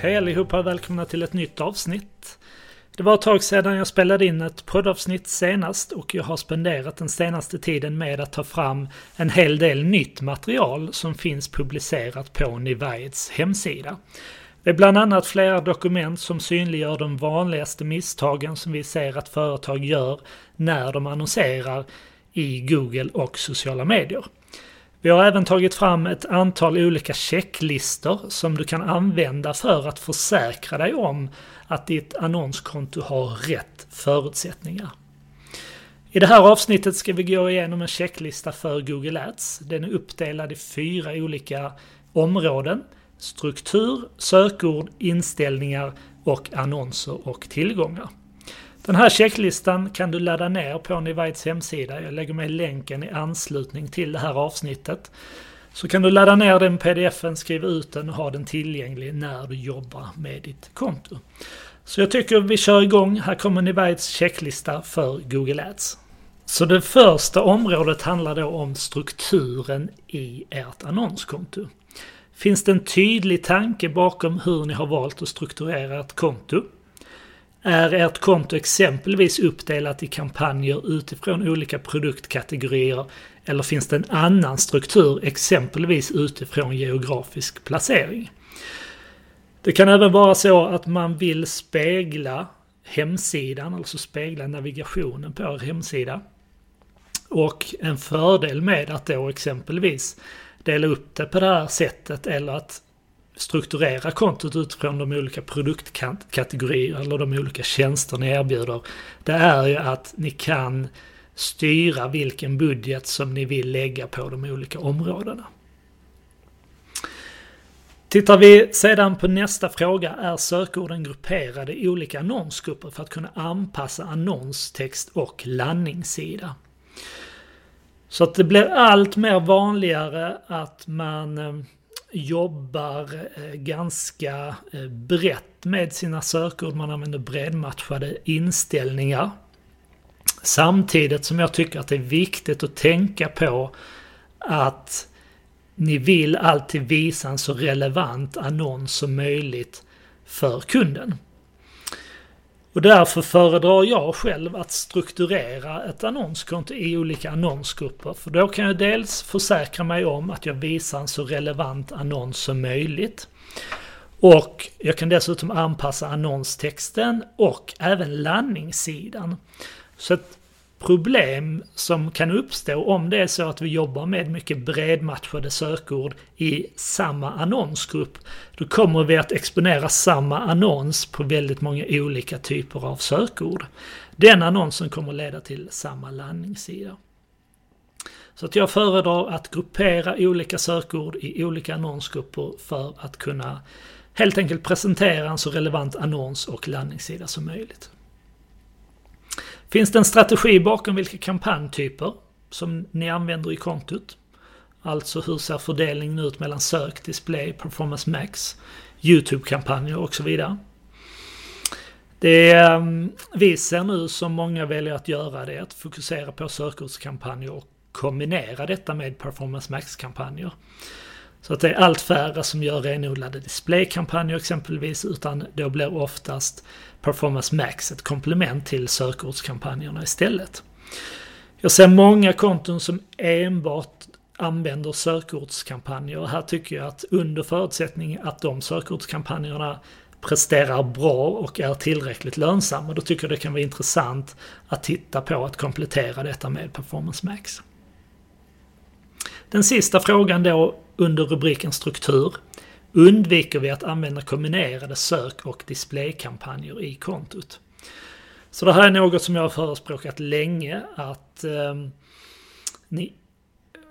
Hej allihopa, välkomna till ett nytt avsnitt. Det var ett tag sedan jag spelade in ett poddavsnitt senast och jag har spenderat den senaste tiden med att ta fram en hel del nytt material som finns publicerat på Nivaids hemsida. Det är bland annat flera dokument som synliggör de vanligaste misstagen som vi ser att företag gör när de annonserar i Google och sociala medier. Vi har även tagit fram ett antal olika checklistor som du kan använda för att försäkra dig om att ditt annonskonto har rätt förutsättningar. I det här avsnittet ska vi gå igenom en checklista för Google Ads. Den är uppdelad i fyra olika områden. Struktur, sökord, inställningar och annonser och tillgångar. Den här checklistan kan du ladda ner på Nivites hemsida. Jag lägger med länken i anslutning till det här avsnittet. Så kan du ladda ner den pdfen, skriva ut den och ha den tillgänglig när du jobbar med ditt konto. Så jag tycker vi kör igång. Här kommer Nivites checklista för Google Ads. Så det första området handlar då om strukturen i ert annonskonto. Finns det en tydlig tanke bakom hur ni har valt att strukturera ert konto? Är ert konto exempelvis uppdelat i kampanjer utifrån olika produktkategorier eller finns det en annan struktur exempelvis utifrån geografisk placering? Det kan även vara så att man vill spegla hemsidan, alltså spegla navigationen på er hemsida. Och en fördel med att då exempelvis dela upp det på det här sättet eller att strukturera kontot utifrån de olika produktkategorier eller de olika tjänster ni erbjuder. Det är ju att ni kan styra vilken budget som ni vill lägga på de olika områdena. Tittar vi sedan på nästa fråga är sökorden grupperade i olika annonsgrupper för att kunna anpassa annonstext och landningssida. Så att det blir allt mer vanligare att man eh, jobbar eh, ganska eh, brett med sina sökord. Man använder bredmatchade inställningar. Samtidigt som jag tycker att det är viktigt att tänka på att ni vill alltid visa en så relevant annons som möjligt för kunden. Och därför föredrar jag själv att strukturera ett annonskonto i olika annonsgrupper. För då kan jag dels försäkra mig om att jag visar en så relevant annons som möjligt. Och jag kan dessutom anpassa annonstexten och även landningssidan. Så att problem som kan uppstå om det är så att vi jobbar med mycket bredmatchade sökord i samma annonsgrupp. Då kommer vi att exponera samma annons på väldigt många olika typer av sökord. Den annonsen kommer leda till samma landningssida. Så att jag föredrar att gruppera olika sökord i olika annonsgrupper för att kunna helt enkelt presentera en så relevant annons och landningssida som möjligt. Finns det en strategi bakom vilka kampanjtyper som ni använder i kontot? Alltså hur ser fördelningen ut mellan sök, display, performance max, YouTube-kampanjer och så vidare. Det ehm, vi ser nu som många väljer att göra det är att fokusera på sökordskampanjer och kombinera detta med performance max-kampanjer. Så att det är allt färre som gör renodlade displaykampanjer exempelvis, utan då blir oftast Performance Max ett komplement till sökordskampanjerna istället. Jag ser många konton som enbart använder sökordskampanjer och här tycker jag att under förutsättning att de sökordskampanjerna presterar bra och är tillräckligt lönsamma, då tycker jag det kan vara intressant att titta på att komplettera detta med Performance Max. Den sista frågan då under rubriken struktur undviker vi att använda kombinerade sök och displaykampanjer i kontot. Så det här är något som jag har förespråkat länge att eh, ni,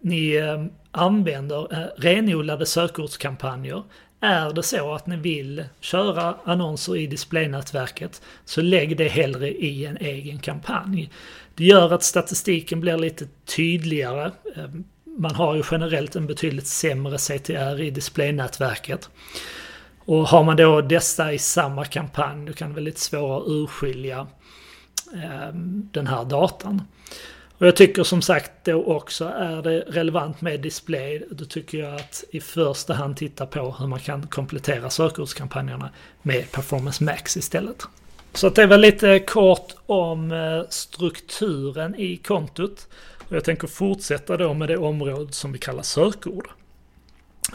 ni eh, använder eh, renodlade sökordskampanjer. Är det så att ni vill köra annonser i displaynätverket så lägg det hellre i en egen kampanj. Det gör att statistiken blir lite tydligare. Ehm, man har ju generellt en betydligt sämre CTR i displaynätverket. Och har man då dessa i samma kampanj, då kan det vara lite svårare att urskilja eh, den här datan. Och jag tycker som sagt då också är det relevant med display. Då tycker jag att i första hand titta på hur man kan komplettera sökordskampanjerna med Performance Max istället. Så att det var lite kort om eh, strukturen i kontot. Och jag tänker fortsätta då med det område som vi kallar sökord.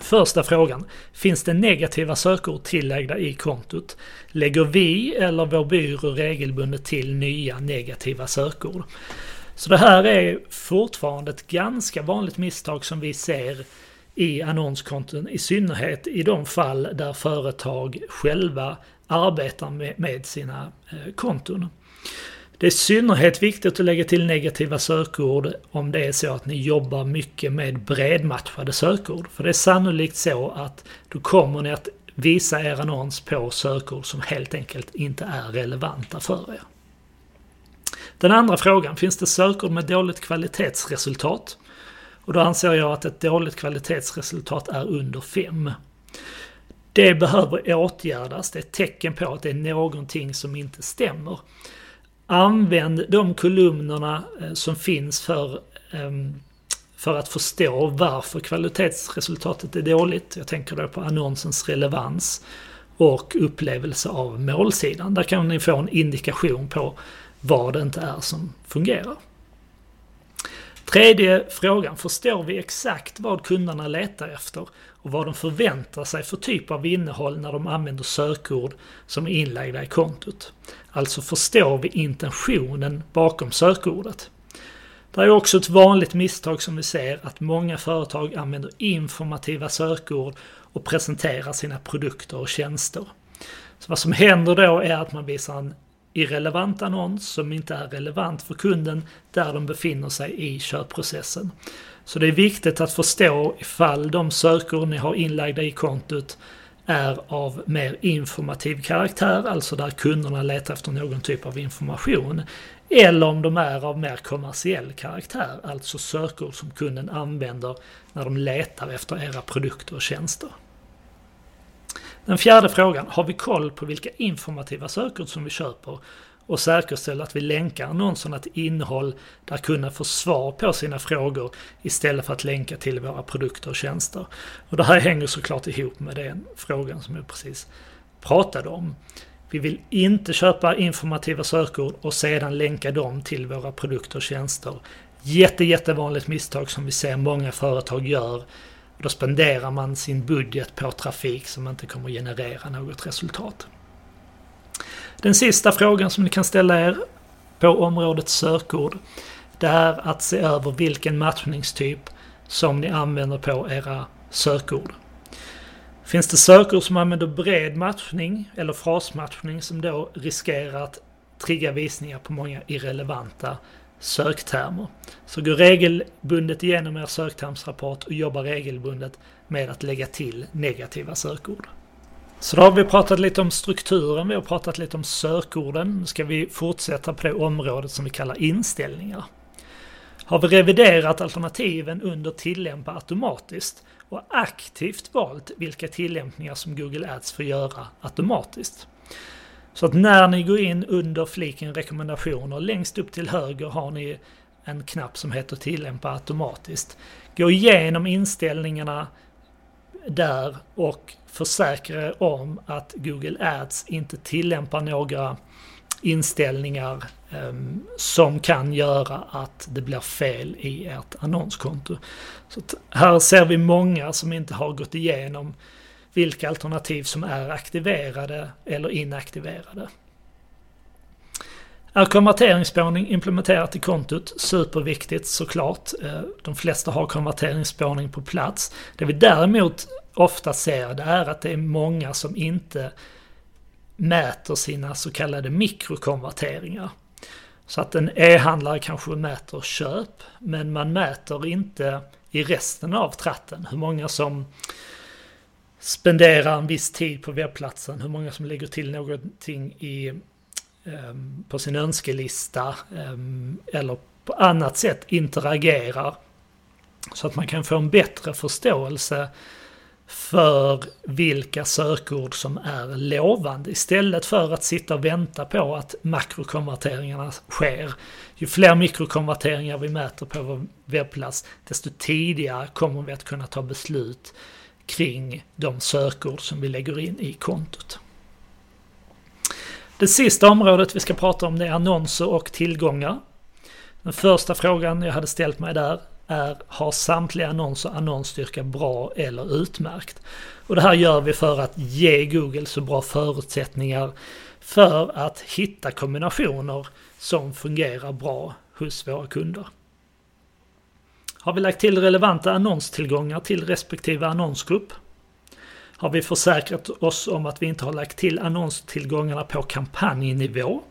Första frågan. Finns det negativa sökord tillagda i kontot? Lägger vi eller vår byrå regelbundet till nya negativa sökord? Så det här är fortfarande ett ganska vanligt misstag som vi ser i annonskonton, i synnerhet i de fall där företag själva arbetar med, med sina eh, konton. Det är i synnerhet viktigt att lägga till negativa sökord om det är så att ni jobbar mycket med bredmatchade sökord. För det är sannolikt så att då kommer ni att visa er annons på sökord som helt enkelt inte är relevanta för er. Den andra frågan, finns det sökord med dåligt kvalitetsresultat? Och då anser jag att ett dåligt kvalitetsresultat är under 5. Det behöver åtgärdas, det är ett tecken på att det är någonting som inte stämmer. Använd de kolumnerna eh, som finns för, ehm, för att förstå varför kvalitetsresultatet är dåligt. Jag tänker då på annonsens relevans och upplevelse av målsidan. Där kan ni få en indikation på vad det inte är som fungerar. Tredje frågan, förstår vi exakt vad kunderna letar efter och vad de förväntar sig för typ av innehåll när de använder sökord som är inlagda i kontot? Alltså förstår vi intentionen bakom sökordet? Det är också ett vanligt misstag som vi ser att många företag använder informativa sökord och presenterar sina produkter och tjänster. Så vad som händer då är att man visar en irrelevant annons som inte är relevant för kunden där de befinner sig i köpprocessen. Så det är viktigt att förstå ifall de sökord ni har inlagda i kontot är av mer informativ karaktär, alltså där kunderna letar efter någon typ av information. Eller om de är av mer kommersiell karaktär, alltså sökord som kunden använder när de letar efter era produkter och tjänster. Den fjärde frågan, har vi koll på vilka informativa sökord som vi köper och säkerställer att vi länkar annonserna till innehåll där kunden får svar på sina frågor istället för att länka till våra produkter och tjänster. Och det här hänger såklart ihop med den frågan som jag precis pratade om. Vi vill inte köpa informativa sökord och sedan länka dem till våra produkter och tjänster. Jätte, jättevanligt misstag som vi ser många företag gör då spenderar man sin budget på trafik som inte kommer generera något resultat. Den sista frågan som ni kan ställa er på området sökord, det är att se över vilken matchningstyp som ni använder på era sökord. Finns det sökord som använder bred matchning eller frasmatchning som då riskerar att trigga visningar på många irrelevanta söktermer. Så gå regelbundet igenom er söktermsrapport och jobba regelbundet med att lägga till negativa sökord. Så då har vi pratat lite om strukturen, vi har pratat lite om sökorden. Nu ska vi fortsätta på det området som vi kallar inställningar. Har vi reviderat alternativen under tillämpa automatiskt och aktivt valt vilka tillämpningar som Google Ads får göra automatiskt. Så att när ni går in under fliken rekommendationer, längst upp till höger har ni en knapp som heter tillämpa automatiskt. Gå igenom inställningarna där och försäkra er om att Google Ads inte tillämpar några inställningar um, som kan göra att det blir fel i ert annonskonto. Så här ser vi många som inte har gått igenom vilka alternativ som är aktiverade eller inaktiverade. Är konverteringsspårning implementerat i kontot? Superviktigt såklart. Eh, de flesta har konverteringsspårning på plats. Det vi däremot ofta ser det är att det är många som inte mäter sina så kallade mikrokonverteringar. Så att en e-handlare kanske mäter köp, men man mäter inte i resten av tratten hur många som spenderar en viss tid på webbplatsen, hur många som lägger till någonting i, um, på sin önskelista um, eller på annat sätt interagerar. Så att man kan få en bättre förståelse för vilka sökord som är lovande istället för att sitta och vänta på att makrokonverteringarna sker. Ju fler mikrokonverteringar vi mäter på vår webbplats, desto tidigare kommer vi att kunna ta beslut kring de sökord som vi lägger in i kontot. Det sista området vi ska prata om det är annonser och tillgångar. Den första frågan jag hade ställt mig där är har samtliga annonser annonsstyrka bra eller utmärkt? Och det här gör vi för att ge Google så bra förutsättningar för att hitta kombinationer som fungerar bra hos våra kunder. Har vi lagt till relevanta annonstillgångar till respektive annonsgrupp? Har vi försäkrat oss om att vi inte har lagt till annonstillgångarna på kampanjnivå?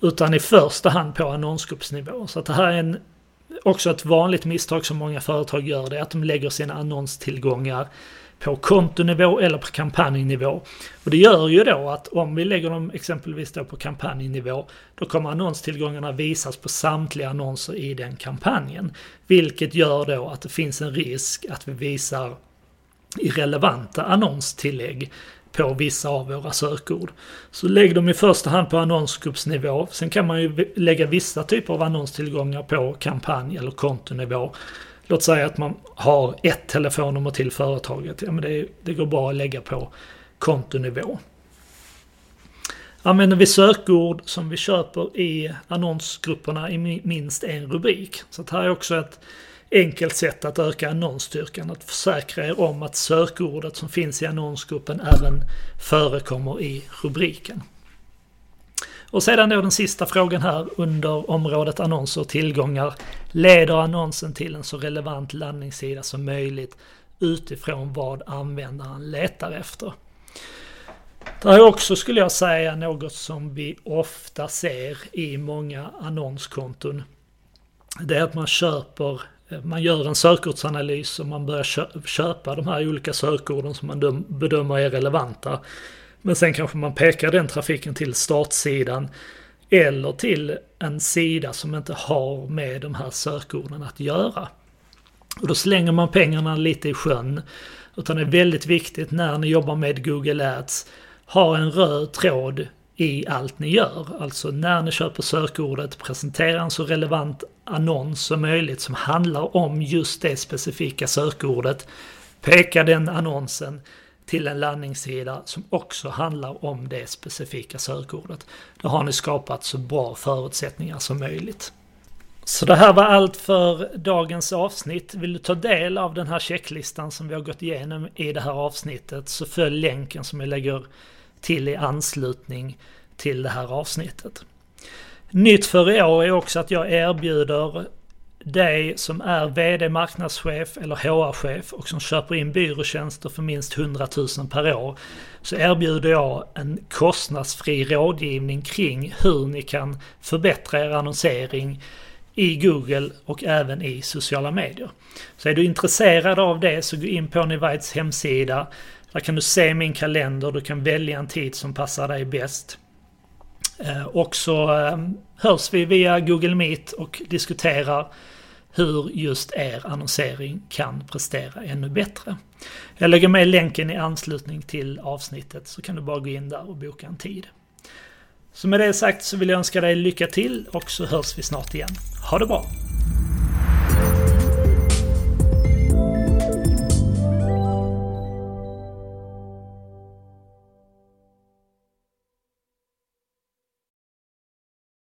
Utan i första hand på annonsgruppsnivå. Så att det här är en, också ett vanligt misstag som många företag gör. Det är att de lägger sina annonstillgångar på kontonivå eller på kampanjnivå. Och det gör ju då att om vi lägger dem exempelvis då på kampanjnivå, då kommer annonstillgångarna visas på samtliga annonser i den kampanjen. Vilket gör då att det finns en risk att vi visar irrelevanta annonstillägg på vissa av våra sökord. Så lägg dem i första hand på annonsgruppsnivå. Sen kan man ju lägga vissa typer av annonstillgångar på kampanj eller kontonivå. Låt säga att man har ett telefonnummer till företaget. Ja, men det, det går bra att lägga på kontonivå. Använder vi sökord som vi köper i annonsgrupperna i minst en rubrik. Så det här är också ett enkelt sätt att öka annonsstyrkan. Att försäkra er om att sökordet som finns i annonsgruppen även förekommer i rubriken. Och sedan då den sista frågan här under området annonser och tillgångar. Leder annonsen till en så relevant landningssida som möjligt utifrån vad användaren letar efter? Det här är också, skulle jag säga, något som vi ofta ser i många annonskonton. Det är att man köper, man gör en sökordsanalys och man börjar köpa de här olika sökorden som man bedömer är relevanta. Men sen kanske man pekar den trafiken till startsidan eller till en sida som inte har med de här sökorden att göra. Och då slänger man pengarna lite i sjön. Utan det är väldigt viktigt när ni jobbar med Google Ads, ha en röd tråd i allt ni gör. Alltså när ni köper sökordet, presentera en så relevant annons som möjligt som handlar om just det specifika sökordet. Peka den annonsen till en landningssida som också handlar om det specifika sökordet. Då har ni skapat så bra förutsättningar som möjligt. Så det här var allt för dagens avsnitt. Vill du ta del av den här checklistan som vi har gått igenom i det här avsnittet så följ länken som jag lägger till i anslutning till det här avsnittet. Nytt för i år är också att jag erbjuder dig som är VD, marknadschef eller HR-chef och som köper in byråtjänster för minst 100 000 per år så erbjuder jag en kostnadsfri rådgivning kring hur ni kan förbättra er annonsering i Google och även i sociala medier. Så är du intresserad av det så gå in på Nivites hemsida. Där kan du se min kalender, du kan välja en tid som passar dig bäst. Eh, och så eh, hörs vi via Google Meet och diskuterar hur just er annonsering kan prestera ännu bättre. Jag lägger med länken i anslutning till avsnittet så kan du bara gå in där och boka en tid. Så med det sagt så vill jag önska dig lycka till och så hörs vi snart igen. Ha det bra!